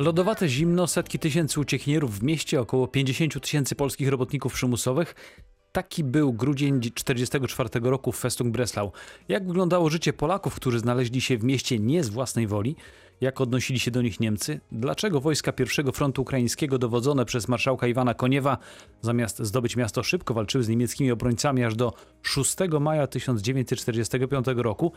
Lodowate zimno, setki tysięcy uciekinierów w mieście, około 50 tysięcy polskich robotników przymusowych. Taki był grudzień 1944 roku w Festung Breslau. Jak wyglądało życie Polaków, którzy znaleźli się w mieście nie z własnej woli? Jak odnosili się do nich Niemcy? Dlaczego wojska pierwszego frontu ukraińskiego dowodzone przez marszałka Iwana Koniewa zamiast zdobyć miasto szybko walczyły z niemieckimi obrońcami aż do 6 maja 1945 roku?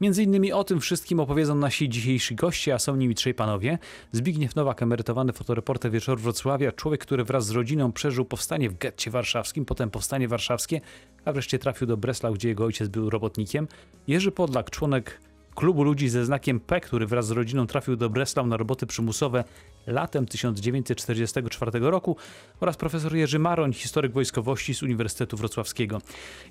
Między innymi o tym wszystkim opowiedzą nasi dzisiejsi goście, a są nimi trzej panowie. Zbigniew Nowak, emerytowany fotoreporter Wieczoru Wrocławia, człowiek, który wraz z rodziną przeżył powstanie w getcie warszawskim, potem powstanie warszawskie, a wreszcie trafił do Breslau, gdzie jego ojciec był robotnikiem. Jerzy Podlak, członek klubu ludzi ze znakiem P, który wraz z rodziną trafił do Breslau na roboty przymusowe latem 1944 roku oraz profesor Jerzy Maroń, historyk wojskowości z Uniwersytetu Wrocławskiego.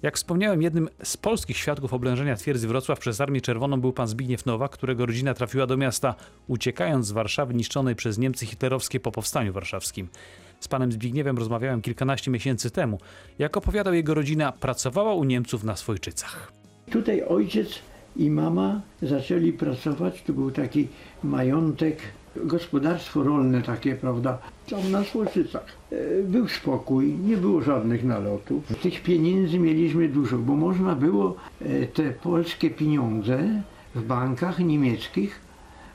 Jak wspomniałem, jednym z polskich świadków oblężenia twierdzy Wrocław przez Armię Czerwoną był pan Zbigniew Nowak, którego rodzina trafiła do miasta uciekając z Warszawy niszczonej przez Niemcy hitlerowskie po powstaniu warszawskim. Z panem Zbigniewem rozmawiałem kilkanaście miesięcy temu. Jak opowiadał jego rodzina, pracowała u Niemców na Swojczycach. Tutaj ojciec i mama zaczęli pracować. Tu był taki majątek, gospodarstwo rolne takie, prawda, tam na Słoczycach. E, Był spokój, nie było żadnych nalotów. Tych pieniędzy mieliśmy dużo, bo można było e, te polskie pieniądze w bankach niemieckich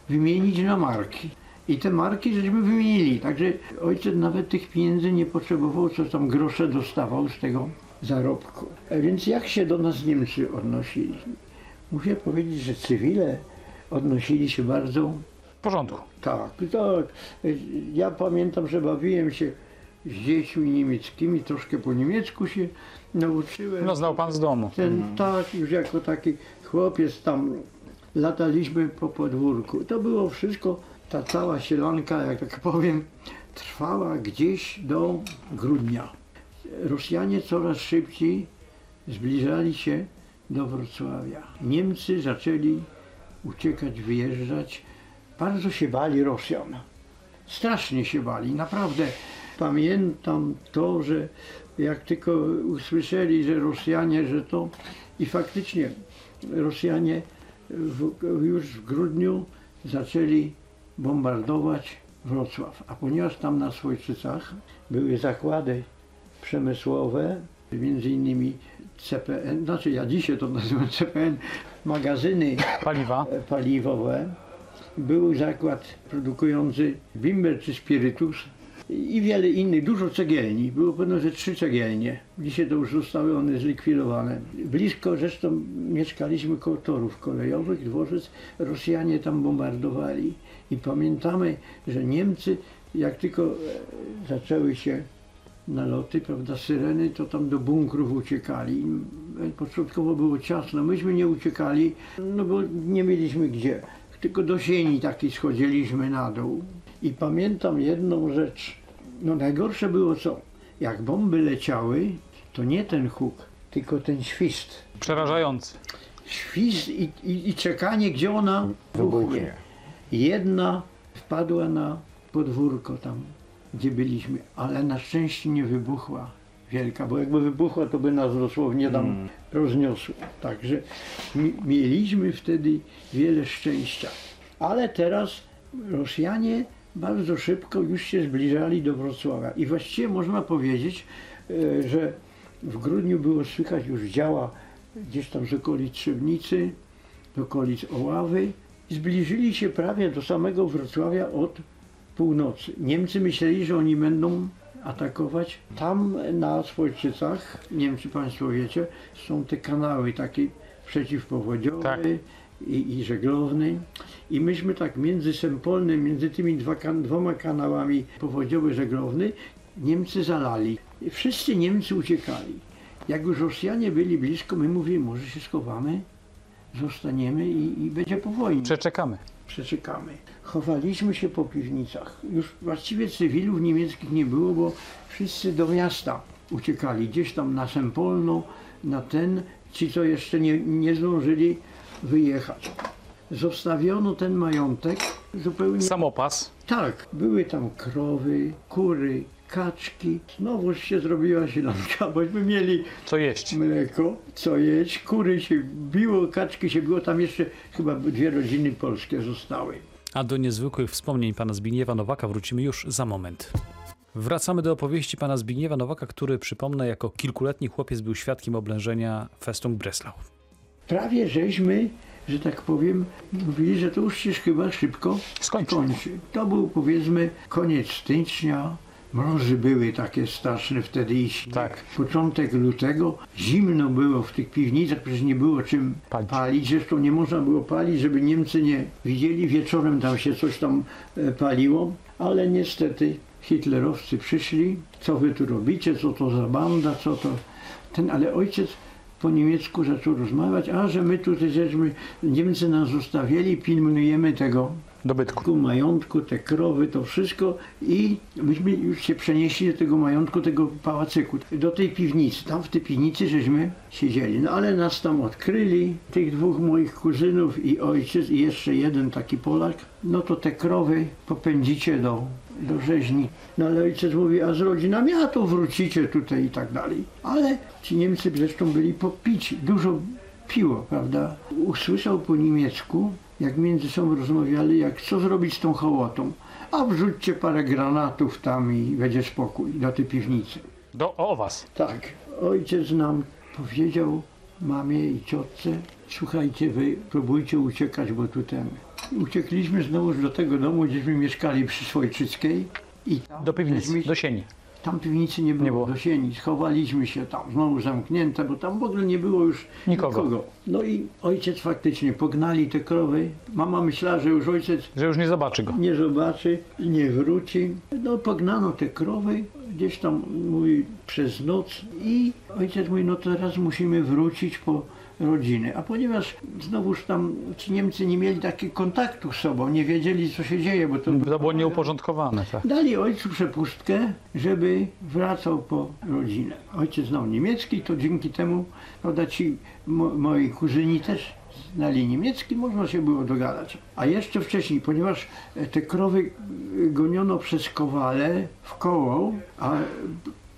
wymienić na marki. I te marki żeśmy wymienili, także ojciec nawet tych pieniędzy nie potrzebował, co tam grosze dostawał z tego zarobku. E, Więc jak się do nas Niemcy odnosili? Muszę powiedzieć, że cywile odnosili się bardzo W porządku. tak, tak. Ja pamiętam, że bawiłem się z dziećmi niemieckimi, troszkę po niemiecku się nauczyłem. No, znał pan z domu. Ten tak, już jako taki chłopiec tam lataliśmy po podwórku. To było wszystko, ta cała sielanka, jak tak powiem, trwała gdzieś do grudnia. Rosjanie coraz szybciej zbliżali się do Wrocławia. Niemcy zaczęli uciekać, wyjeżdżać. Bardzo się bali Rosjan. Strasznie się bali, naprawdę. Pamiętam to, że jak tylko usłyszeli, że Rosjanie, że to i faktycznie Rosjanie w, już w grudniu zaczęli bombardować Wrocław. A ponieważ tam na Swojczycach były zakłady przemysłowe, między innymi CPN, znaczy ja dzisiaj to nazywam CPN, magazyny Paliwa. e, paliwowe. Był zakład produkujący bimber czy spirytus i wiele innych, dużo cegielni. Było pewno, że trzy cegielnie. Dzisiaj to już zostały one zlikwidowane. Blisko zresztą mieszkaliśmy koło torów kolejowych, dworzec. Rosjanie tam bombardowali. I pamiętamy, że Niemcy, jak tylko e, zaczęły się naloty, prawda, syreny, to tam do bunkrów uciekali. Początkowo było ciasno, myśmy nie uciekali, no bo nie mieliśmy gdzie. Tylko do sieni takiej schodziliśmy na dół. I pamiętam jedną rzecz, no najgorsze było co? Jak bomby leciały, to nie ten huk, tylko ten świst. Przerażający. Świst i, i, i czekanie, gdzie ona wybuchnie. Jedna wpadła na podwórko tam, gdzie byliśmy, ale na szczęście nie wybuchła wielka, bo jakby wybuchła, to by nas dosłownie tam rozniosło. Także mi, mieliśmy wtedy wiele szczęścia. Ale teraz Rosjanie bardzo szybko już się zbliżali do Wrocławia i właściwie można powiedzieć, e, że w grudniu było słychać już działa gdzieś tam z okolic Trzebnicy, z okolic Oławy. Zbliżyli się prawie do samego Wrocławia od północy. Niemcy myśleli, że oni będą atakować. Tam na Swojczycach, nie wiem czy Państwo wiecie, są te kanały takie przeciwpowodziowe Tak. i, i żeglowny. I myśmy tak między Sempolnem, między tymi dwa, dwoma kanałami powodziowy, żeglowny, Niemcy zalali. I wszyscy Niemcy uciekali. Jak już Rosjanie byli blisko, my mówimy, może się schowamy, zostaniemy i, i będzie po wojnie Przeczekamy. Przeczekamy. Chowaliśmy się po piwnicach. Już właściwie cywilów niemieckich nie było, bo wszyscy do miasta uciekali. Gdzieś tam na Sempolno, na ten, ci co jeszcze nie, nie zdążyli wyjechać. Zostawiono ten majątek zupełnie... Samopas. Tak, były tam krowy, kury, kaczki. Znowu się zrobiła silanka, bośmy mieli Co jeść? mleko, co jeść, kury się biło, kaczki się biło, tam jeszcze chyba dwie rodziny polskie zostały. A do niezwykłych wspomnień pana Zbigniewa Nowaka wrócimy już za moment. Wracamy do opowieści pana Zbigniewa Nowaka, który, przypomnę, jako kilkuletni chłopiec był świadkiem oblężenia Festung Breslau. Prawie żeśmy, że tak powiem, mówili, że to już się chyba szybko Skończy. kończy. To był powiedzmy koniec stycznia. Mrozy były takie straszne wtedy i śnieg. Tak. Początek lutego. Zimno było w tych piwnicach, przecież nie było czym Palić. palić. Zresztą nie można było palić, żeby Niemcy nie widzieli. Wieczorem tam się coś tam e, paliło. Ale niestety hitlerowcy przyszli. Co wy tu robicie? Co to za banda? Co to... Ten, ale ojciec po niemiecku zaczął rozmawiać, a że my tutaj żeśmy, Niemcy nas zostawili, pilnujemy tego Dobytku. ku majątku, te krowy, to wszystko i myśmy już się przenieśli do tego majątku, tego pałacyku, do tej piwnicy. Tam w tej piwnicy żeśmy siedzieli. No ale nas tam odkryli, tych dwóch moich kuzynów i ojciec i jeszcze jeden taki Polak. No to te krowy popędzicie do, do rzeźni. No ale ojciec mówi, a z rodzinami, a to wrócicie tutaj i tak dalej. Ale ci Niemcy zresztą byli popici, dużo piło, prawda? Usłyszał po niemiecku, jak między sobą rozmawiali, jak co zrobić z tą hołotą. A wrzućcie parę granatów tam i będzie spokój, do tej piwnicy. Do, o was. Tak, ojciec nam powiedział, mamie i ciotce, słuchajcie, wy próbujcie uciekać, bo tu ten... Uciekliśmy znowu do tego domu, gdzieśmy mieszkali przy Swojczyckiej. I tam Do piwnicy, do sieni. Tam piwnicy nie było, Nie było. do sieni. Schowaliśmy się tam, znowu zamknięte, bo tam w ogóle nie było już Nikogo. No i ojciec faktycznie pognali te krowy. Mama myślała, że już ojciec Że już nie zobaczy go. nie zobaczy, nie wróci. No pognano te krowy, gdzieś tam mówi przez noc i ojciec mówi, no teraz musimy wrócić po rodziny. A ponieważ znowuż tam ci Niemcy nie mieli takiego kontaktu z sobą, nie wiedzieli co się dzieje, bo to To było nieuporządkowane, tak. Dali ojcu przepustkę, żeby wracał po rodzinę. Ojciec znał niemiecki, to dzięki temu, prawda, ci mo, moi kuzyni też znali niemiecki, można się było dogadać. A jeszcze wcześniej, ponieważ e, te krowy e, goniono przez Kowale w koło, a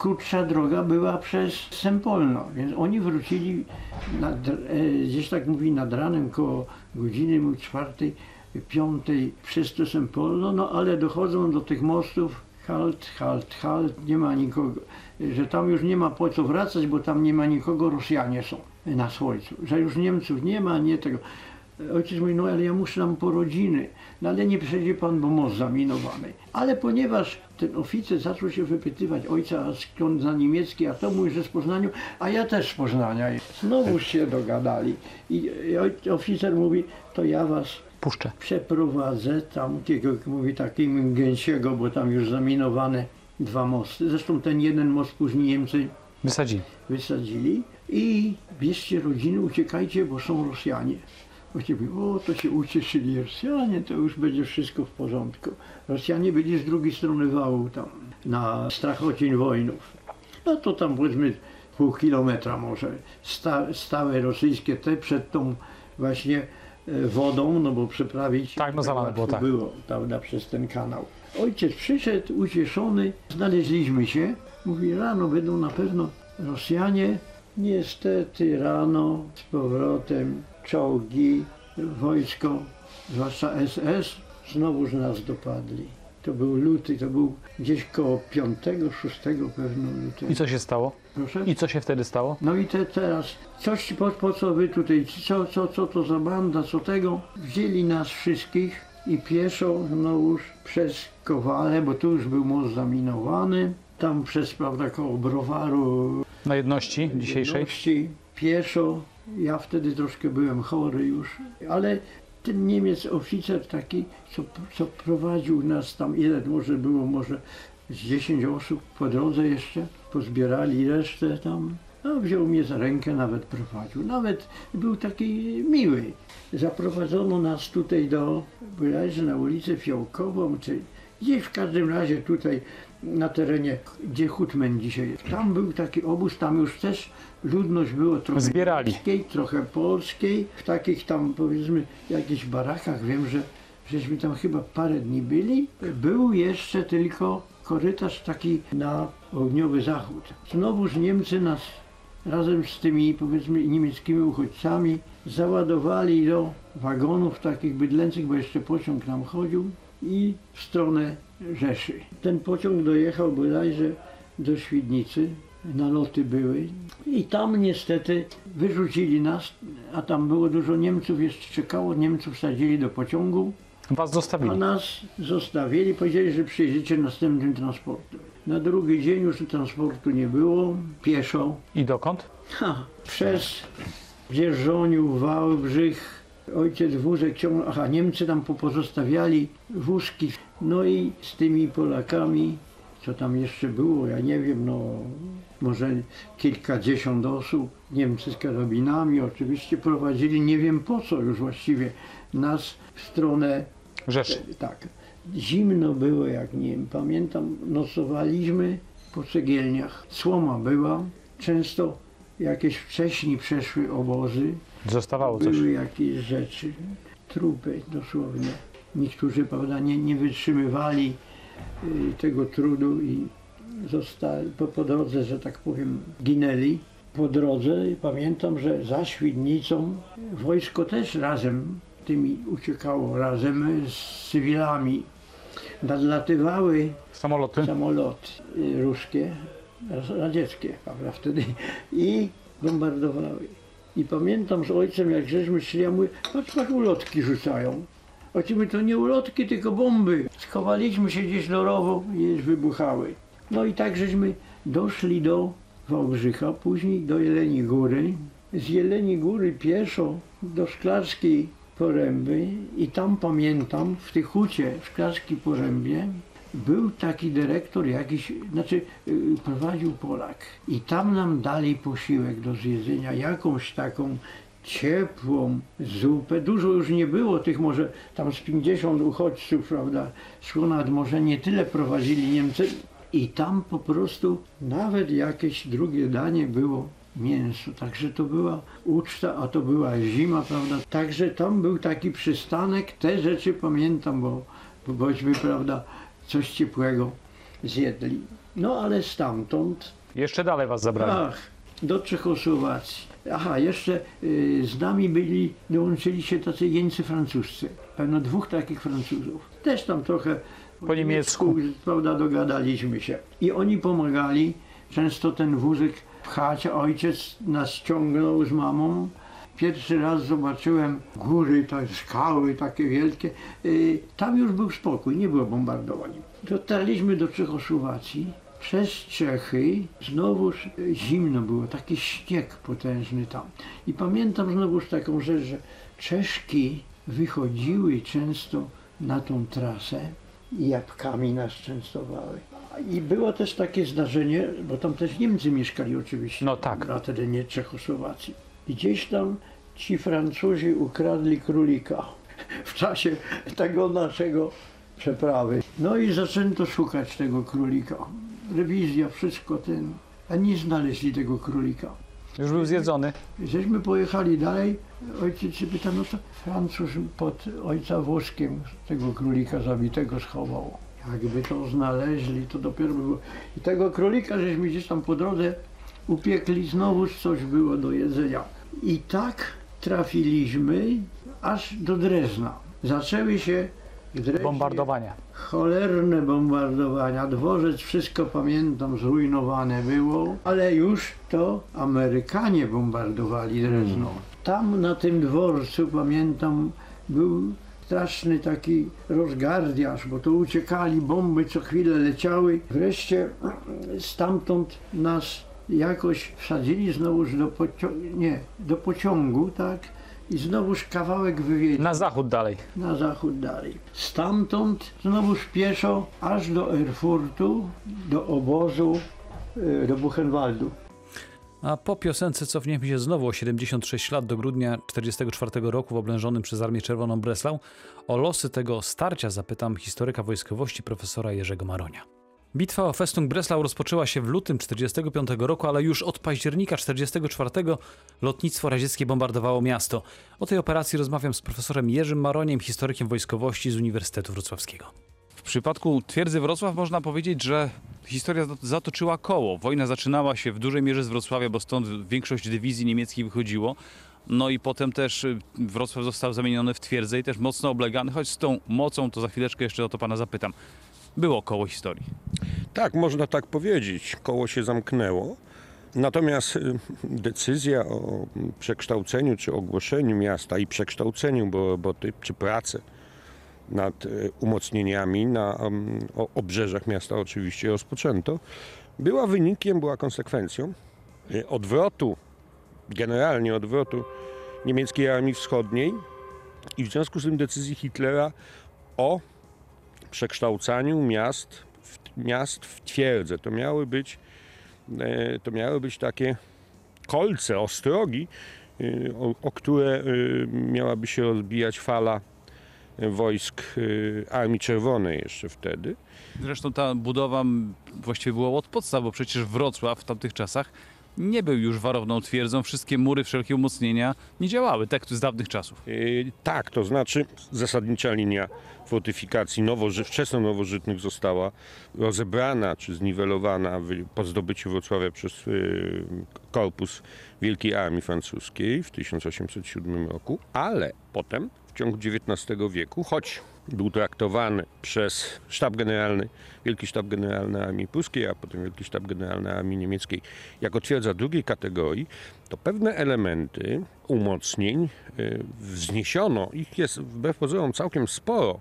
krótsza droga była przez Sempolno, więc oni wrócili nad, e, gdzieś tak mówi nad ranem koło godziny czwartej, piątej przez to Sempolno, no ale dochodzą do tych mostów, halt, halt, halt, nie ma nikogo, że tam już nie ma po co wracać, bo tam nie ma nikogo, Rosjanie są na słońcu, że już Niemców nie ma, nie tego. Ojciec mówi, no ale ja muszę tam po rodziny, no ale nie przejdzie pan, bo most zaminowany. Ale ponieważ ten oficer zaczął się wypytywać ojca, a skąd zna niemiecki, a to mówi, że z Poznaniu, a ja też z Poznania. Znowu się dogadali. I oficer mówi, to ja was Puszczę. przeprowadzę tam, jak mówi takim gęsiego, bo tam już zaminowane dwa mosty. Zresztą ten jeden most później Niemcy Wysadzili. wysadzili i bierzcie rodziny, uciekajcie, bo są Rosjanie. Właściwie, o, to się ucieszyli Rosjanie, to już będzie wszystko w porządku. Rosjanie byli z drugiej strony wału tam, na Strachocin Wojnów. No to tam powiedzmy pół kilometra może. Sta, stałe rosyjskie te przed tą właśnie e, wodą, no bo przeprawić Tak, no zalane było, tak. było, prawda, przez ten kanał. Ojciec przyszedł ucieszony, znaleźliśmy się. Mówi, rano będą na pewno Rosjanie. Niestety rano z powrotem czołgi, wojsko, zwłaszcza SS, znowuż nas dopadli. To był luty, to był gdzieś koło 5, 6 pewno lutego. I co się stało? Proszę? I co się wtedy stało? No i te teraz, coś po, po co wy tutaj, co, co, co to za banda, co tego? Wzięli nas wszystkich i pieszo znowuż przez Kowale, bo tu już był most zaminowany, tam przez, prawda, koło Browaru Na jedności dzisiejszej? jedności, pieszo. Ja wtedy troszkę byłem chory już, ale ten Niemiec, oficer taki, co, co prowadził nas tam, ile może było, może z 10 osób po drodze jeszcze, pozbierali resztę tam. No, wziął mnie za rękę, nawet prowadził. Nawet był taki miły. Zaprowadzono nas tutaj do, bodajże na ulicę Fiołkową, czy gdzieś w każdym razie tutaj na terenie, gdzie Hutmen dzisiaj jest. Tam był taki obóz, tam już też ludność było trochę Zbierali. niemieckiej, trochę polskiej, w takich tam powiedzmy jakichś barakach. Wiem, że żeśmy tam chyba parę dni byli. Był jeszcze tylko korytarz taki na ogniowy zachód. Znowuż Niemcy nas razem z tymi powiedzmy niemieckimi uchodźcami załadowali do wagonów takich bydlęcych, bo jeszcze pociąg nam chodził i w stronę Rzeszy. Ten pociąg dojechał bodajże do Świdnicy, naloty były i tam niestety wyrzucili nas, a tam było dużo Niemców, jeszcze czekało, Niemców sadzili do pociągu, Was a zostawili. nas zostawili, powiedzieli, że przyjedziecie następnym transportem. Na drugi dzień już transportu nie było, pieszo, I dokąd? ha, przez Dzierżoniu, Wałbrzych, ojciec wózek ciągnął, aha, Niemcy tam pozostawiali wózki, no i z tymi Polakami, co tam jeszcze było, ja nie wiem, no może kilkadziesiąt osób, Niemcy z karabinami oczywiście prowadzili, nie wiem po co już właściwie, nas w stronę Rzeszy. tak. Zimno było, jak nie wiem, pamiętam, nocowaliśmy po cegielniach. Słoma była, często jakieś wcześniej przeszły obozy, Zostawało coś. były jakieś rzeczy, trupy dosłownie. Niektórzy, prawda, nie, nie wytrzymywali y, tego trudu i zostali po, po drodze, że tak powiem, ginęli. Po drodze pamiętam, że za Świdnicą wojsko też razem tymi uciekało, razem z cywilami. Nadlatywały Samoloty. samoloty y, ruskie, radzieckie, prawda, wtedy i bombardowały. I pamiętam z ojcem, jak żeśmy szli, ja mówię, patrz, patrz, ulotki rzucają. Ojciec to nie ulotki, tylko bomby. Schowaliśmy się gdzieś do rowu i wybuchały. No i tak żeśmy doszli do Wałbrzycha, później do Jeleni Góry. Z Jeleni Góry pieszo do Szklarskiej Poręby i tam pamiętam, w tej hucie w Szklarskiej Porębie był taki dyrektor jakiś, znaczy y, prowadził Polak i tam nam dali posiłek do zjedzenia, jakąś taką ciepłą zupę. Dużo już nie było tych, może tam z 50 uchodźców, prawda, szło nad morze, nie tyle prowadzili Niemcy. I tam po prostu nawet jakieś drugie danie było mięso, także to była uczta, a to była zima, prawda, także tam był taki przystanek, te rzeczy pamiętam, bo, bo bośmy, prawda, coś ciepłego zjedli. No ale stamtąd Jeszcze dalej was zabrali. Ach, do Czechosłowacji. Aha, jeszcze y, z nami byli, dołączyli się tacy jeńcy francuscy. Pewno dwóch takich Francuzów. Też tam trochę Po niemiecku. prawda, dogadaliśmy się. I oni pomagali. Często ten wózek pchać. Ojciec nas ciągnął z mamą. Pierwszy raz zobaczyłem góry, te skały takie wielkie. Y, Tam już był spokój, nie było bombardowań. Dotarliśmy do Czechosłowacji. Przez Czechy znowuż y, zimno było, taki śnieg potężny tam. I pamiętam znowuż taką rzecz, że Czeszki wychodziły często na tą trasę i jabłkami nas częstowały. I było też takie zdarzenie, bo tam też Niemcy mieszkali oczywiście. No tak. A wtedy nie Czechosłowacji. Gdzieś tam ci Francuzi ukradli królika w czasie tego naszego przeprawy. No i zaczęto szukać tego królika. Rewizja, wszystko ten. A nie znaleźli tego królika. Już był zjedzony. Żeśmy pojechali dalej, ojciec się pyta, no to Francuz pod ojca włoskiem tego królika zabitego schował. Jakby to znaleźli, to dopiero by było. I tego królika żeśmy gdzieś tam po drodze upiekli, znowuż coś było do jedzenia. I tak trafiliśmy aż do Drezna. Zaczęły się w Dreźnie Bombardowania. cholerne bombardowania. Dworzec, wszystko pamiętam, zrujnowane było, ale już to Amerykanie bombardowali Drezno. Tam na tym dworcu, pamiętam, był straszny taki rozgardiaż, bo to uciekali, bomby co chwilę leciały. Wreszcie stamtąd nas jakoś wsadzili znowuż do, pocio- nie, do pociągu, tak? I znowuż kawałek wywieźli Na zachód dalej. na zachód dalej. Stamtąd znowuż pieszo aż do Erfurtu, do obozu, y, do Buchenwaldu. A po piosence cofniemy się znowu o 76 lat do grudnia 1944 roku w oblężonym przez Armię Czerwoną Breslau. O losy tego starcia zapytam historyka wojskowości profesora Jerzego Maronia. Bitwa o Festung Breslau rozpoczęła się w lutym 1945 roku, ale już od października 1944 lotnictwo radzieckie bombardowało miasto. O tej operacji rozmawiam z profesorem Jerzym Maroniem, historykiem wojskowości z Uniwersytetu Wrocławskiego. W przypadku twierdzy Wrocław można powiedzieć, że historia zat- zatoczyła koło. Wojna zaczynała się w dużej mierze z Wrocławia, bo stąd większość dywizji niemieckich wychodziło. No i potem też y, Wrocław został zamieniony w twierdzę i też mocno oblegany, choć z tą mocą to za chwileczkę jeszcze o to pana zapytam. Było koło historii. Tak, można tak powiedzieć. Koło się zamknęło. Natomiast y, decyzja o przekształceniu czy ogłoszeniu miasta i przekształceniu bo roboty czy prace nad y, umocnieniami na um, o- obrzeżach miasta oczywiście rozpoczęto, była wynikiem, była konsekwencją y, odwrotu, generalnie odwrotu niemieckiej armii wschodniej i w związku z tym decyzji Hitlera o przekształcaniu miast w, miast w twierdze. To miały być, e, to miały być takie kolce, ostrogi, e, o, o które e, miałaby się rozbijać fala wojsk Armii Czerwonej jeszcze wtedy. Zresztą ta budowa właściwie była od podstaw, bo przecież Wrocław w tamtych czasach nie był już warowną twierdzą. Wszystkie mury, wszelkie umocnienia nie działały, tak z dawnych czasów. E, Tak, to znaczy zasadnicza linia fortyfikacji nowoży, wczesno-nowożytnych została rozebrana czy zniwelowana po zdobyciu Wrocławia przez e, korpus Wielkiej Armii Francuskiej w 1807 roku, ale potem w ciągu XIX wieku, choć był traktowany przez sztab generalny, Wielki Sztab Generalny Armii Pruskiej, a potem Wielki Sztab Generalny Armii Niemieckiej jako twierdza drugiej kategorii, to pewne elementy umocnień y, wzniesiono. Ich jest wbrew pozorom całkiem sporo.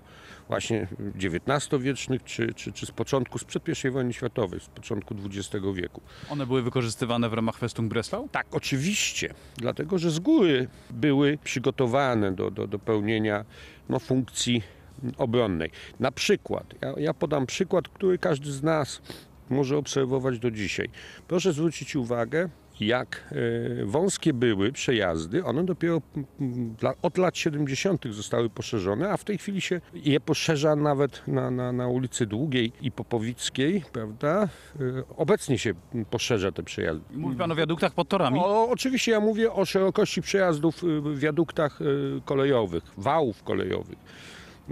Właśnie XIX-wiecznych, czy, czy, czy z początku, sprzed I wojny światowej, z początku XX wieku. One były wykorzystywane w ramach Festung Breslau? Tak, oczywiście, dlatego że z góry były przygotowane do, do, do pełnienia no, funkcji obronnej. Na przykład, ja, ja podam przykład, który każdy z nas może obserwować do dzisiaj. Proszę zwrócić uwagę, jak e, wąskie były przejazdy, one dopiero od lat 70. zostały poszerzone, a w tej chwili się je poszerza nawet na, na, na ulicy Długiej i Popowickiej, prawda? E, Obecnie się poszerza te przejazdy. Mówi pan o wiaduktach pod torami? O, oczywiście ja mówię o szerokości przejazdów y, w wiaduktach y, kolejowych, wałów kolejowych.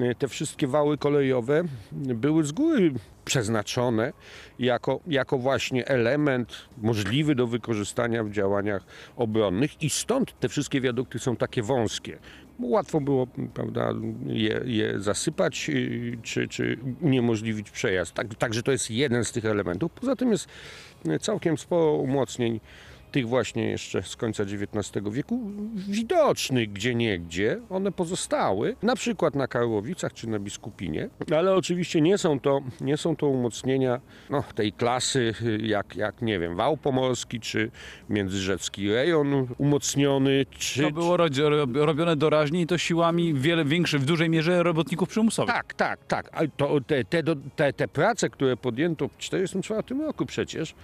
Y, Te wszystkie wały kolejowe były z góry przeznaczone jako, jako właśnie element możliwy do wykorzystania w działaniach obronnych i stąd te wszystkie wiadukty są takie wąskie. Łatwo było prawda, je, je zasypać y, czy, czy uniemożliwić przejazd. Tak, także to jest jeden z tych elementów. Poza tym jest y, całkiem sporo umocnień tych właśnie jeszcze z końca XIX wieku, widocznych gdzie niegdzie, one pozostały, na przykład na Karłowicach czy na Biskupinie, ale oczywiście nie są to, nie są to umocnienia no, tej klasy jak, jak, nie wiem, wał pomorski czy międzyrzecki rejon umocniony, czy... To było robione doraźnie i to siłami wiele większych, w dużej mierze robotników przymusowych. Tak, tak, tak. Ale to, te, te, te, te prace, które podjęto w 1944 roku przecież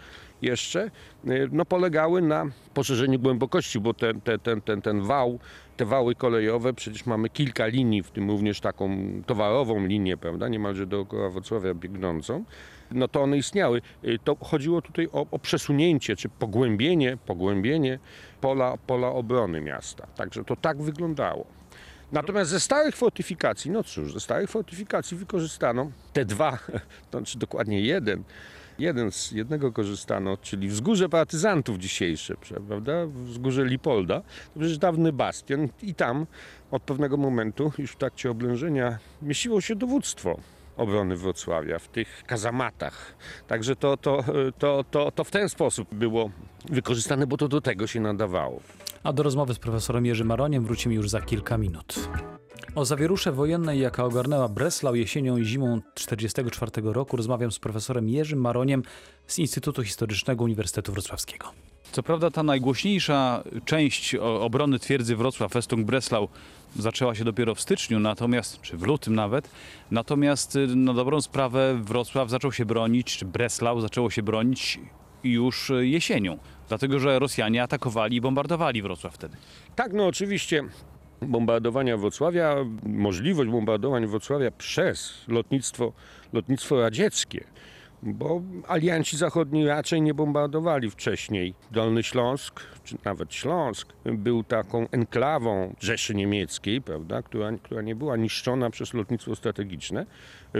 jeszcze, y, no polegały na poszerzeniu głębokości, bo ten, ten, ten, ten, ten wał, te wały kolejowe, przecież mamy kilka linii, w tym również taką towarową linię, prawda, niemalże dookoła Wrocławia biegnącą, no to one istniały. Y, To chodziło tutaj o, o przesunięcie, czy pogłębienie, pogłębienie pola, pola obrony miasta. Także to tak wyglądało. Natomiast ze starych fortyfikacji, no cóż, ze starych fortyfikacji wykorzystano te dwa, to znaczy dokładnie jeden, jeden z jednego korzystano, czyli wzgórze partyzantów dzisiejsze, prawda, wzgórze Lipolda, to przecież dawny bastion i tam od pewnego momentu, już w trakcie oblężenia, mieściło się dowództwo obrony Wrocławia w tych kazamatach. Także to, to, to, to, to w ten sposób było wykorzystane, bo to do tego się nadawało. A do rozmowy z profesorem Jerzym Maroniem wrócimy już za kilka minut. O zawierusze wojennej, jaka ogarnęła Breslau jesienią i zimą 1944 roku, rozmawiam z profesorem Jerzym Maroniem z Instytutu Historycznego Uniwersytetu Wrocławskiego. Co prawda ta najgłośniejsza część obrony twierdzy Wrocław, Festung Breslau, zaczęła się dopiero w styczniu, natomiast, czy w lutym nawet, natomiast y, na dobrą sprawę Wrocław zaczął się bronić, czy Breslau zaczęło się bronić już y, jesienią, dlatego że Rosjanie atakowali i bombardowali Wrocław wtedy. Tak, no oczywiście bombardowania Wrocławia, możliwość bombardowań Wrocławia przez lotnictwo, lotnictwo radzieckie bo alianci zachodni raczej nie bombardowali wcześniej. Dolny Śląsk, czy nawet Śląsk, był taką enklawą Rzeszy Niemieckiej, prawda, która, która nie była niszczona przez lotnictwo strategiczne.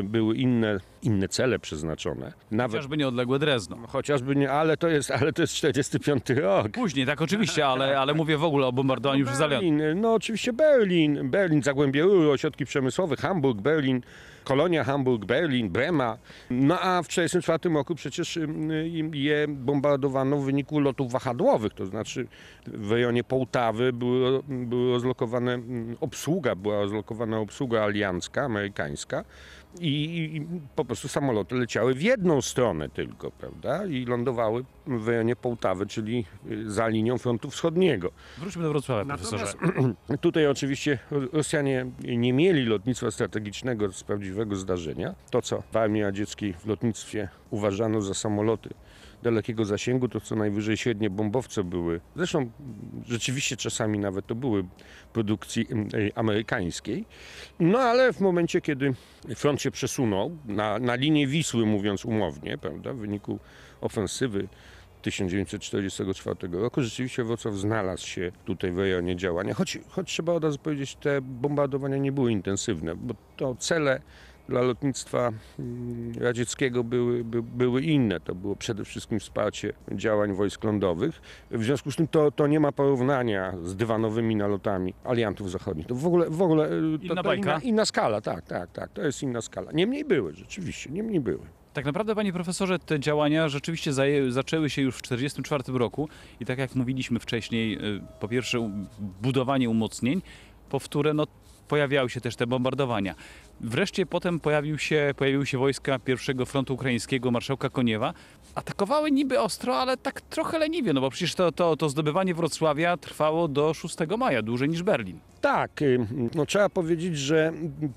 Były inne, inne cele przeznaczone. Nawet Chociażby nieodległe Drezno. Chociażby nie, ale to jest, ale to jest 45 rok. Później, tak oczywiście, ale, ale mówię w ogóle o bombardowaniu przez aliantów. Berlin, no oczywiście Berlin, Berlin, Zagłębie Ruhr, ośrodki przemysłowe, Hamburg, Berlin, kolonia Hamburg, Berlin, Brema. No a w 1944 roku przecież ym, ym, je bombardowano w wyniku lotów wahadłowych, to znaczy w rejonie Połtawy były, były rozlokowane ym, obsługa, była rozlokowana obsługa aliancka, amerykańska i, i po prostu samoloty leciały w jedną stronę tylko, prawda? I lądowały w rejonie Połtawy, czyli y, za linią frontu wschodniego. Wróćmy do Wrocławia, profesorze. Tutaj oczywiście Rosjanie nie mieli lotnictwa strategicznego z prawdziwego zdarzenia. To, co w armii radzieckiej w lotnictwie uważano za samoloty dalekiego zasięgu, to co najwyżej średnie bombowce były. Zresztą rzeczywiście czasami nawet to były produkcji ej, amerykańskiej. No ale w momencie, kiedy front się przesunął na, na linię Wisły, mówiąc umownie, prawda, w wyniku ofensywy 1944 roku. Rzeczywiście Wrocław znalazł się tutaj w rejonie działania, choć, choć trzeba od razu powiedzieć, te bombardowania nie były intensywne, bo to cele dla lotnictwa mm, radzieckiego były, by, były inne. To było przede wszystkim wsparcie działań wojsk lądowych. W związku z tym to, to nie ma porównania z dywanowymi nalotami aliantów zachodnich. To w ogóle, w ogóle y, to, Inna to inna, inna skala, tak, tak, tak. To jest inna skala. Niemniej były, rzeczywiście, niemniej były. Tak naprawdę, panie profesorze, te działania rzeczywiście zaczęły się już w 1944 roku i tak jak mówiliśmy wcześniej, y, po pierwsze budowanie umocnień, po wtóre no, pojawiały się też te bombardowania. Wreszcie potem pojawił się, pojawiły się wojska pierwszego frontu ukraińskiego marszałka Koniewa. Atakowały niby ostro, ale tak trochę leniwie, no bo przecież to, to, to zdobywanie Wrocławia trwało do 6 maja, dłużej niż Berlin. Tak, y, no trzeba powiedzieć, że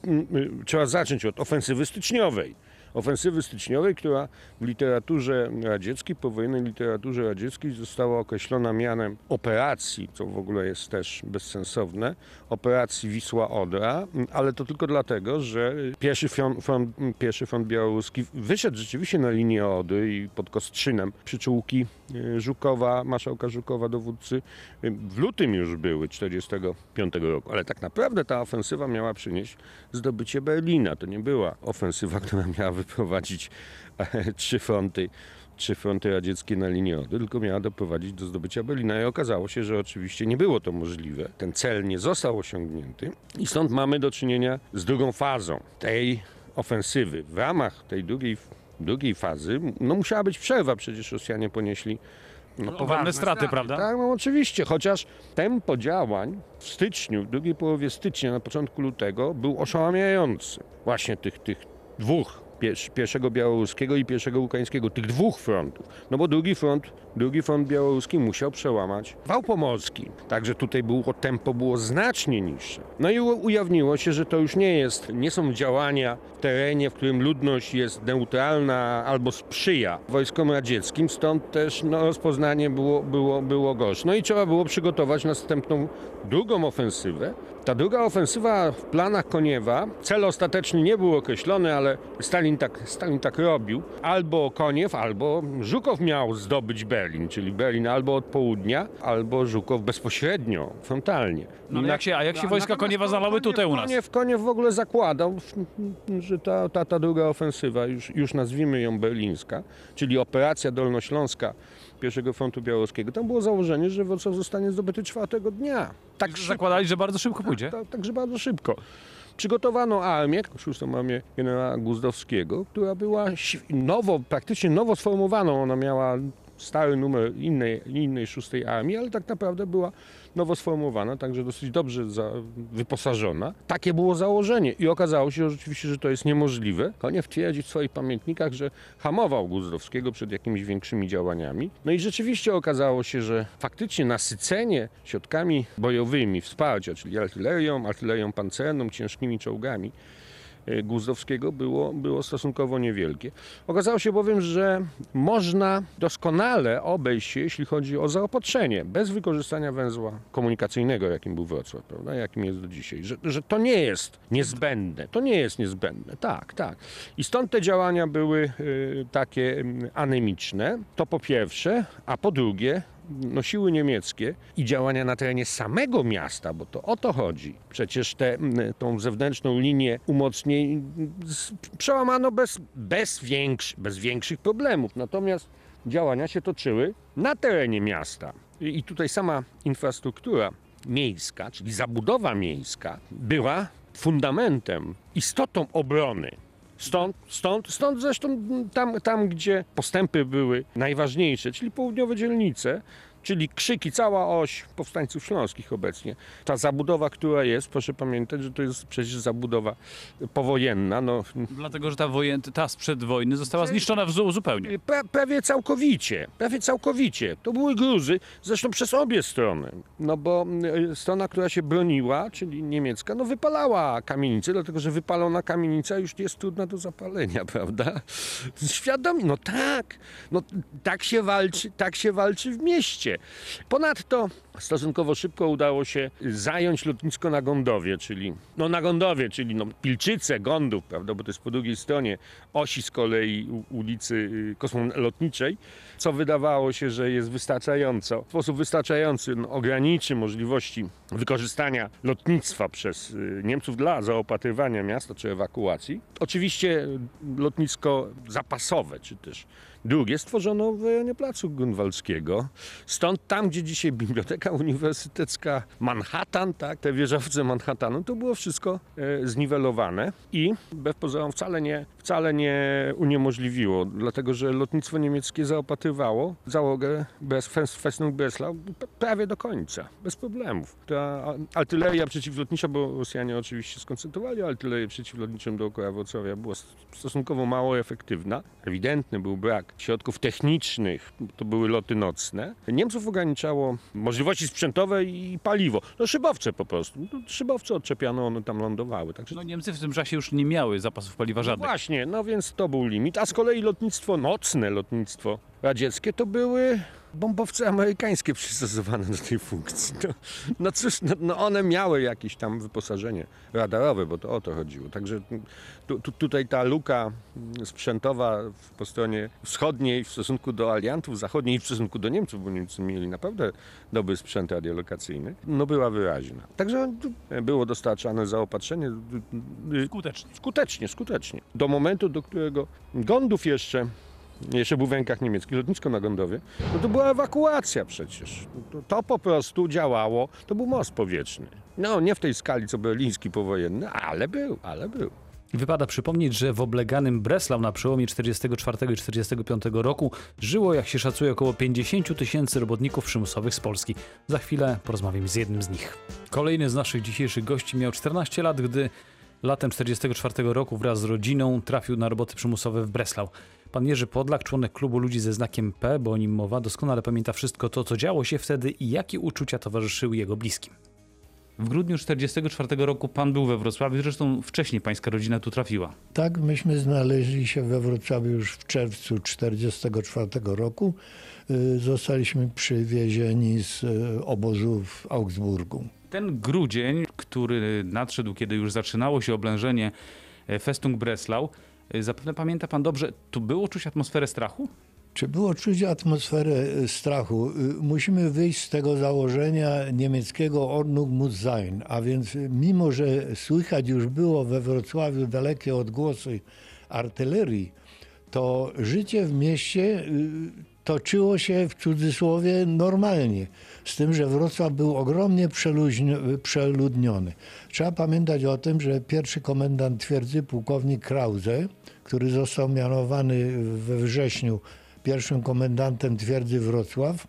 y, y, trzeba zacząć od ofensywy styczniowej. Ofensywy styczniowej, która w literaturze radzieckiej, powojennej literaturze radzieckiej została określona mianem operacji, co w ogóle jest też bezsensowne, operacji Wisła-Odra, ale to tylko dlatego, że pierwszy front, front, pierwszy front białoruski wyszedł rzeczywiście na linię Odry i pod Kostrzynem przyczółki y, Żukowa, marszałka Żukowa, dowódcy, y, w lutym już były 45 roku, ale tak naprawdę ta ofensywa miała przynieść zdobycie Berlina. To nie była ofensywa, która miała wyprowadzić e, trzy fronty, trzy fronty radzieckie na linię Odry, tylko miała doprowadzić do zdobycia Berlina i okazało się, że oczywiście nie było to możliwe. Ten cel nie został osiągnięty i stąd mamy do czynienia z drugą fazą tej ofensywy. W ramach tej drugiej, drugiej fazy no musiała być przerwa, przecież Rosjanie ponieśli no, Poważne straty, prawda? tak, no oczywiście, chociaż tempo działań w styczniu, w drugiej połowie stycznia, na początku lutego był oszałamiający. Właśnie tych, tych dwóch, pierwszego białoruskiego i pierwszego ukraińskiego, tych dwóch frontów. No bo drugi front, drugi front białoruski musiał przełamać wał pomorski. Także tutaj było, tempo było znacznie niższe. No i ujawniło się, że to już nie jest, nie są działania w terenie, w którym ludność jest neutralna albo sprzyja wojskom radzieckim, stąd też no, rozpoznanie było, było, było gorsze. No i trzeba było przygotować następną drugą ofensywę. Ta druga ofensywa w planach Koniewa, cel ostateczny nie był określony, ale Stalin tak, Stalin tak robił. Albo Koniew, albo Żukow miał zdobyć Berlin, czyli Berlin albo od południa, albo Żukow bezpośrednio, frontalnie. No, Na- jak się, a jak się a wojska Koniewa zalały tutaj u nas? Koniew, Koniew w ogóle zakładał, że ta, ta, ta druga ofensywa, już, już nazwijmy ją berlińska, czyli operacja dolnośląska pierwszego frontu białoruskiego, tam było założenie, że Wrocław zostanie zdobyty czwartego dnia. Tak szybko. Zakładali, że bardzo szybko pójdzie. Tak, także bardzo szybko. Przygotowano armię, szóstą armię generała Guzdowskiego, która była nowo, praktycznie nowo sformowaną. Ona miała stary numer innej, innej szóstej armii, ale tak naprawdę była nowo sformowana, także dosyć dobrze za, wyposażona. Takie było założenie i okazało się że rzeczywiście, że to jest niemożliwe. Koniew twierdzi w swoich pamiętnikach, że hamował Guzdowskiego przed jakimiś większymi działaniami. No i rzeczywiście okazało się, że faktycznie nasycenie środkami bojowymi wsparcia, czyli artylerią, artylerią pancerną, ciężkimi czołgami, Guzdowskiego było, było stosunkowo niewielkie. Okazało się bowiem, że można doskonale obejść się, jeśli chodzi o zaopatrzenie, bez wykorzystania węzła komunikacyjnego, jakim był Wrocław, prawda, jakim jest do dzisiaj. Że, że to nie jest niezbędne, to nie jest niezbędne, tak, tak. I stąd te działania były y, takie mm, anemiczne, to po pierwsze, a po drugie, no, siły niemieckie i działania na terenie samego miasta, bo to o to chodzi. Przecież tę tą zewnętrzną linię umocnień przełamano bez, bez, większ, bez większych problemów. Natomiast działania się toczyły na terenie miasta. I i tutaj sama infrastruktura miejska, czyli zabudowa miejska, była fundamentem, istotą obrony. Stąd, stąd, stąd zresztą tam, tam, gdzie postępy były najważniejsze, czyli południowe dzielnice, czyli krzyki, cała oś powstańców śląskich obecnie. Ta zabudowa, która jest, proszę pamiętać, że to jest przecież zabudowa powojenna. No, Dlatego, że ta, wojen... ta sprzed wojny została zniszczona w zu- zupełnie. pra, prawie całkowicie, prawie całkowicie. To były gruzy, zresztą przez obie strony. No bo y, strona, która się broniła, czyli niemiecka, no wypalała kamienicę, dlatego że wypalona kamienica już jest trudna do zapalenia, prawda? Świadomi, no tak, no tak się walczy, tak się walczy w mieście. Ponadto stosunkowo szybko udało się zająć lotnisko na Gondowie, czyli no na Gondowie, czyli no Pilczyce, Gondów, prawda, bo to jest po drugiej stronie osi z kolei ulicy y, kosmolotniczej, co wydawało się, że jest wystarczająco, w sposób wystarczający no, ograniczy możliwości wykorzystania lotnictwa przez y, Niemców dla zaopatrywania miasta czy ewakuacji. Oczywiście lotnisko zapasowe, czy też drugie stworzono w rejonie Placu Grunwaldzkiego. Stąd tam, gdzie dzisiaj Biblioteka Uniwersytecka Manhattan, tak, te wieżowce Manhattanu, to było wszystko e, zniwelowane i wbrew pozorom wcale nie, wcale nie uniemożliwiło, dlatego że lotnictwo niemieckie zaopatrywało załogę bez Festung Breslau prawie do końca, bez problemów. Ta artyleria przeciwlotnicza, bo Rosjanie oczywiście skoncentrowali artylerię przeciwlotniczą dookoła Wrocławia, była stosunkowo mało efektywna. Ewidentny był brak środków technicznych, to były loty nocne. Niemców ograniczało możliwości sprzętowe i paliwo. No szybowce po prostu. No, szybowce odczepiano, one tam lądowały. Także No, Niemcy w tym czasie już nie miały zapasów paliwa żadnych. Właśnie, no więc to był limit. A z kolei lotnictwo nocne, lotnictwo radzieckie, to były bombowce amerykańskie przystosowane do tej funkcji. No, no cóż, no, no one miały jakieś tam wyposażenie radarowe, bo to o to chodziło. Także tu, tu, tutaj ta luka sprzętowa po stronie wschodniej w stosunku do aliantów, zachodniej w stosunku do Niemców, bo Niemcy mieli naprawdę dobry sprzęt radiolokacyjny, no była wyraźna. Także było dostarczane zaopatrzenie. y, Skutecznie. Skutecznie, skutecznie. Do momentu, do którego Gondów jeszcze, jeszcze był w rękach niemieckich, lotnisko na Gondowie, no to była ewakuacja przecież. To, to po prostu działało, to był most powietrzny. No, nie w tej skali co berliński powojenny, ale był, ale był. Wypada przypomnieć, że w obleganym Breslau na przełomie 44 i 45 roku żyło, jak się szacuje, około 50 tysięcy robotników przymusowych z Polski. Za chwilę porozmawiam z jednym z nich. Kolejny z naszych dzisiejszych gości miał 14 lat, gdy latem 44 roku wraz z rodziną trafił na roboty przymusowe w Breslau. Pan Jerzy Podlak, członek klubu ludzi ze znakiem P, bo o nim mowa, doskonale pamięta wszystko to, co działo się wtedy i jakie uczucia towarzyszyły jego bliskim. W grudniu 44 roku pan był we Wrocławiu, zresztą wcześniej pańska rodzina tu trafiła. Tak, myśmy znaleźli się we Wrocławiu już w czerwcu 1944 roku. Y, Zostaliśmy przywiezieni z y, obozu w Augsburgu. Ten grudzień, który nadszedł, kiedy już zaczynało się oblężenie e, Festung Breslau, zapewne pamięta pan dobrze, tu było czuć atmosferę strachu? Czy było czuć atmosferę y, strachu? Y, Musimy wyjść z tego założenia niemieckiego Ordnung muss sein, a więc y, mimo, że słychać już było we Wrocławiu dalekie odgłosy artylerii, to życie w mieście y, toczyło się w cudzysłowie normalnie. Z tym, że Wrocław był ogromnie przeludniony. Trzeba pamiętać o tym, że pierwszy komendant twierdzy, pułkownik Krause, który został mianowany we wrześniu pierwszym komendantem twierdzy Wrocław,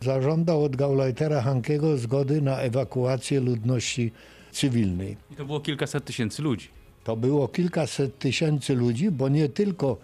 zażądał od Gauleitera Hankiego zgody na ewakuację ludności cywilnej. I to było kilkaset tysięcy ludzi. To było kilkaset tysięcy ludzi, bo nie tylko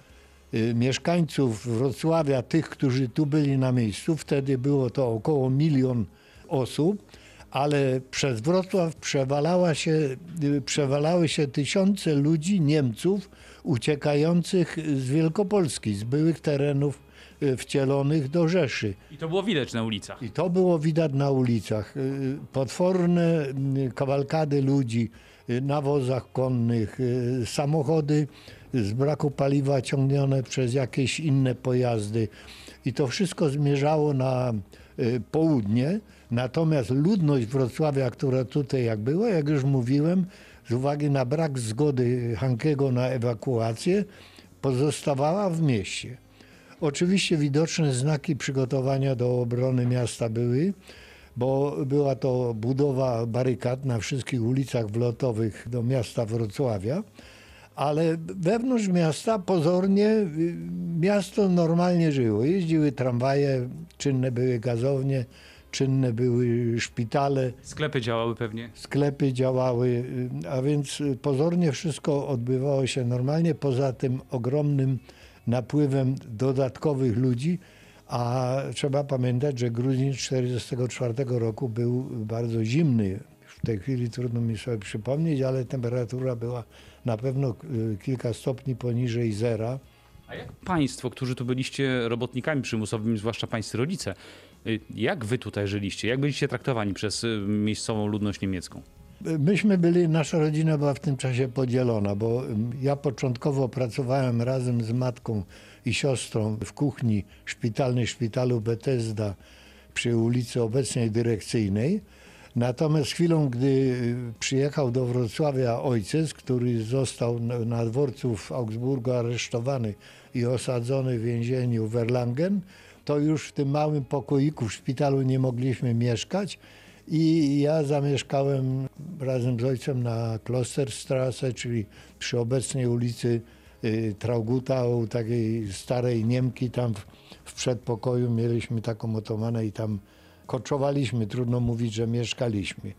mieszkańców Wrocławia, tych, którzy tu byli na miejscu, wtedy było to około milion osób, ale przez Wrocław przewalała się, y, przewalały się tysiące ludzi, Niemców, uciekających z Wielkopolski, z byłych terenów y, wcielonych do Rzeszy. I to było widać na ulicach. I to było widać na ulicach. Y, Potworne y, kawalkady ludzi y, na wozach konnych, y, samochody z braku paliwa ciągnione przez jakieś inne pojazdy. I to wszystko zmierzało na y, południe. Natomiast ludność Wrocławia, która tutaj jak była, jak już mówiłem, z uwagi na brak zgody Hankego na ewakuację, pozostawała w mieście. Oczywiście widoczne znaki przygotowania do obrony miasta były, bo była to budowa barykad na wszystkich ulicach wlotowych do miasta Wrocławia, ale wewnątrz miasta pozornie y, miasto normalnie żyło. Jeździły tramwaje, czynne były gazownie, czynne były szpitale Sklepy działały pewnie. sklepy działały, y, a więc pozornie wszystko odbywało się normalnie, poza tym ogromnym napływem dodatkowych ludzi, a trzeba pamiętać, że grudzień 1944 roku był bardzo zimny. W tej chwili trudno mi sobie przypomnieć, ale temperatura była na pewno y, kilka stopni poniżej zera. A jak państwo, którzy tu byliście robotnikami przymusowymi, zwłaszcza pańscy rodzice, y, jak wy tutaj żyliście? Jak byliście traktowani przez y, miejscową ludność niemiecką? Myśmy byli, nasza rodzina była w tym czasie podzielona, bo ja początkowo pracowałem razem z matką i siostrą w kuchni szpitalnej szpitalu Bethesda przy ulicy obecnej dyrekcyjnej. Natomiast chwilą, gdy y, przyjechał do Wrocławia ojciec, który został na- dworcu w Augsburgu aresztowany i osadzony w więzieniu w Erlangen, to już w tym małym pokoiku w szpitalu nie mogliśmy mieszkać. I ja zamieszkałem razem z ojcem na Klosterstrasse, czyli przy obecnej ulicy y, Trauguta, u takiej starej Niemki. Tam w przedpokoju mieliśmy taką otomanę i tam koczowaliśmy. Trudno mówić, że mieszkaliśmy.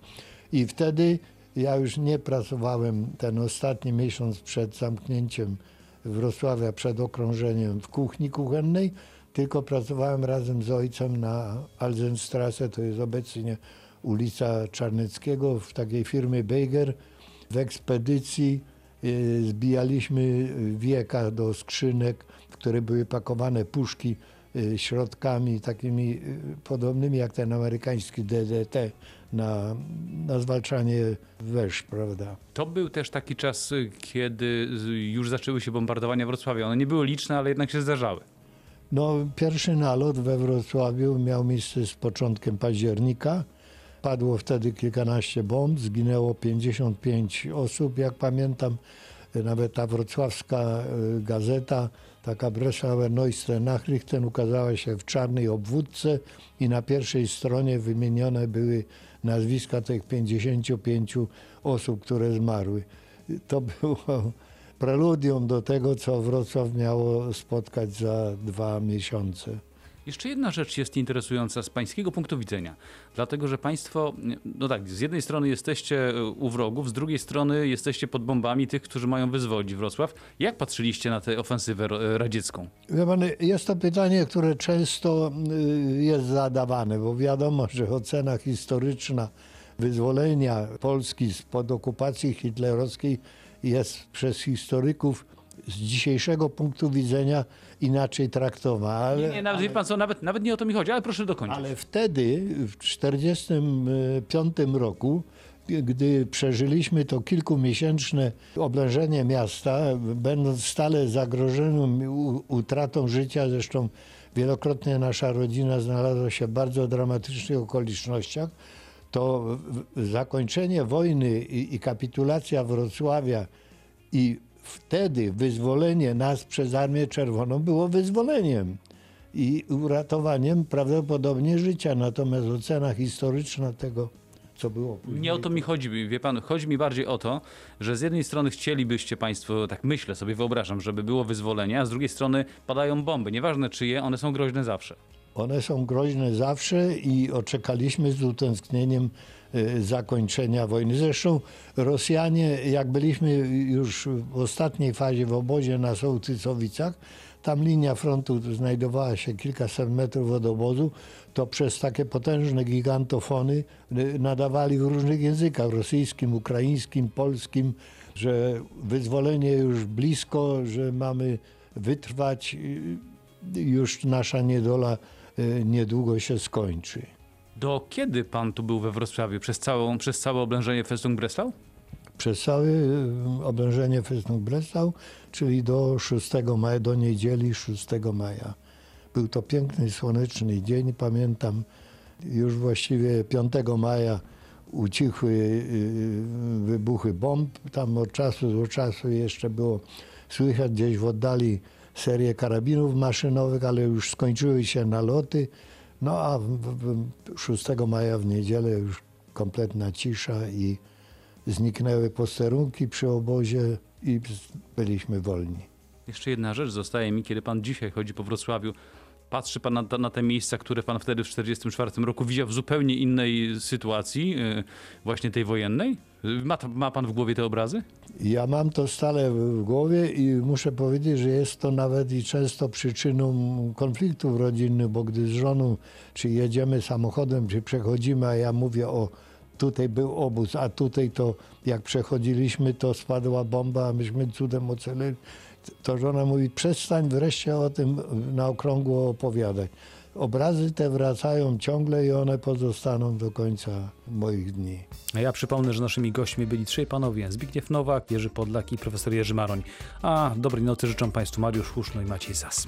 I wtedy ja już nie pracowałem ten ostatni miesiąc przed zamknięciem Wrocławia, przed okrążeniem w kuchni kuchennej, tylko pracowałem razem z ojcem na Alzenstrasse, to jest obecnie ulica Czarneckiego, w takiej firmie Beiger. W ekspedycji y, zbijaliśmy wieka do skrzynek, w które były pakowane puszki środkami takimi y, podobnymi jak ten amerykański DDT na, na zwalczanie wesz, prawda? To był też taki czas, y, kiedy y, już zaczęły się bombardowania Wrocławia. One nie były liczne, ale jednak się zdarzały. No, pierwszy nalot we Wrocławiu miał miejsce z początkiem października. Padło wtedy kilkanaście bomb, zginęło 55 osób, jak pamiętam. Nawet ta wrocławska y, gazeta, taka Breslauer Neueste Nachrichten, ukazała się w czarnej obwódce i na pierwszej stronie wymienione były nazwiska tych 55 osób, które zmarły. To było preludium do tego, co Wrocław miało spotkać za dwa miesiące. Jeszcze jedna rzecz jest interesująca z pańskiego punktu widzenia, dlatego że państwo, no tak, z jednej strony jesteście y, u wrogów, z drugiej strony jesteście pod bombami tych, którzy mają wyzwolić Wrocław. Jak patrzyliście na tę ofensywę ro- radziecką? Jest to pytanie, które często y, jest zadawane, bo wiadomo, że ocena historyczna wyzwolenia Polski spod okupacji hitlerowskiej jest przez historyków z dzisiejszego punktu widzenia inaczej traktowana. Ale, Nie, nie, nawet, wie pan co, nawet, nawet nie o to mi chodzi, ale proszę dokończyć. ale wtedy, w 1945 roku, gdy przeżyliśmy to kilkumiesięczne oblężenie miasta, będąc stale zagrożonym utratą życia, zresztą wielokrotnie nasza rodzina znalazła się w bardzo dramatycznych okolicznościach, to zakończenie wojny i, i kapitulacja Wrocławia i wtedy wyzwolenie nas przez Armię Czerwoną było wyzwoleniem i uratowaniem prawdopodobnie życia. Natomiast ocena historyczna tego, co było później. Nie o to mi chodzi, wie pan, chodzi mi bardziej o to, że z jednej strony chcielibyście państwo, tak myślę sobie, wyobrażam, żeby było wyzwolenie, a z drugiej strony padają bomby. Nieważne czyje, one są groźne zawsze. One są groźne zawsze i oczekaliśmy z utęsknieniem zakończenia wojny. Zresztą Rosjanie, jak byliśmy już w ostatniej fazie w obozie na Sołtycowicach, tam linia frontu znajdowała się kilkaset metrów od obozu, to przez takie potężne gigantofony y, nadawali w różnych językach, rosyjskim, ukraińskim, polskim, że wyzwolenie już blisko, że mamy wytrwać, y, już nasza niedola y, niedługo się skończy. Do kiedy pan tu był we Wrocławiu? Przez, całą, przez całe oblężenie Festung Breslau? przez całe y, oblężenie Festung Breslau, czyli do 6 maja, do niedzieli 6 maja. Był to piękny, słoneczny dzień, pamiętam. Już właściwie 5 maja ucichły y, wybuchy bomb. Tam od czasu do czasu jeszcze było słychać gdzieś w oddali serię karabinów maszynowych, ale już skończyły się naloty. No a w- w- w 6 maja w niedzielę już kompletna cisza i zniknęły posterunki przy obozie i byliśmy wolni. Jeszcze jedna rzecz zostaje mi, kiedy pan dzisiaj chodzi po Wrocławiu. Patrzy pan na, na te miejsca, które pan wtedy w 1944 roku widział w zupełnie innej sytuacji, yy, właśnie tej wojennej. Ma, ma pan w głowie te obrazy? Ja mam to stale w głowie i muszę powiedzieć, że jest to nawet i często przyczyną konfliktów rodzinnych, bo gdy z żoną czy jedziemy samochodem, czy przechodzimy, a ja mówię o tutaj był obóz, a tutaj to jak przechodziliśmy, to spadła bomba, a myśmy cudem ocalili. To żona mówi, przestań wreszcie o tym na okrągło opowiadać. Obrazy te wracają ciągle i one pozostaną do końca moich dni. A ja przypomnę, że naszymi gośćmi byli trzej panowie: Zbigniew Nowak, Jerzy Podlak i profesor Jerzy Maroń. A dobrej nocy życzą Państwu Mariusz Huszno i Maciej Zas.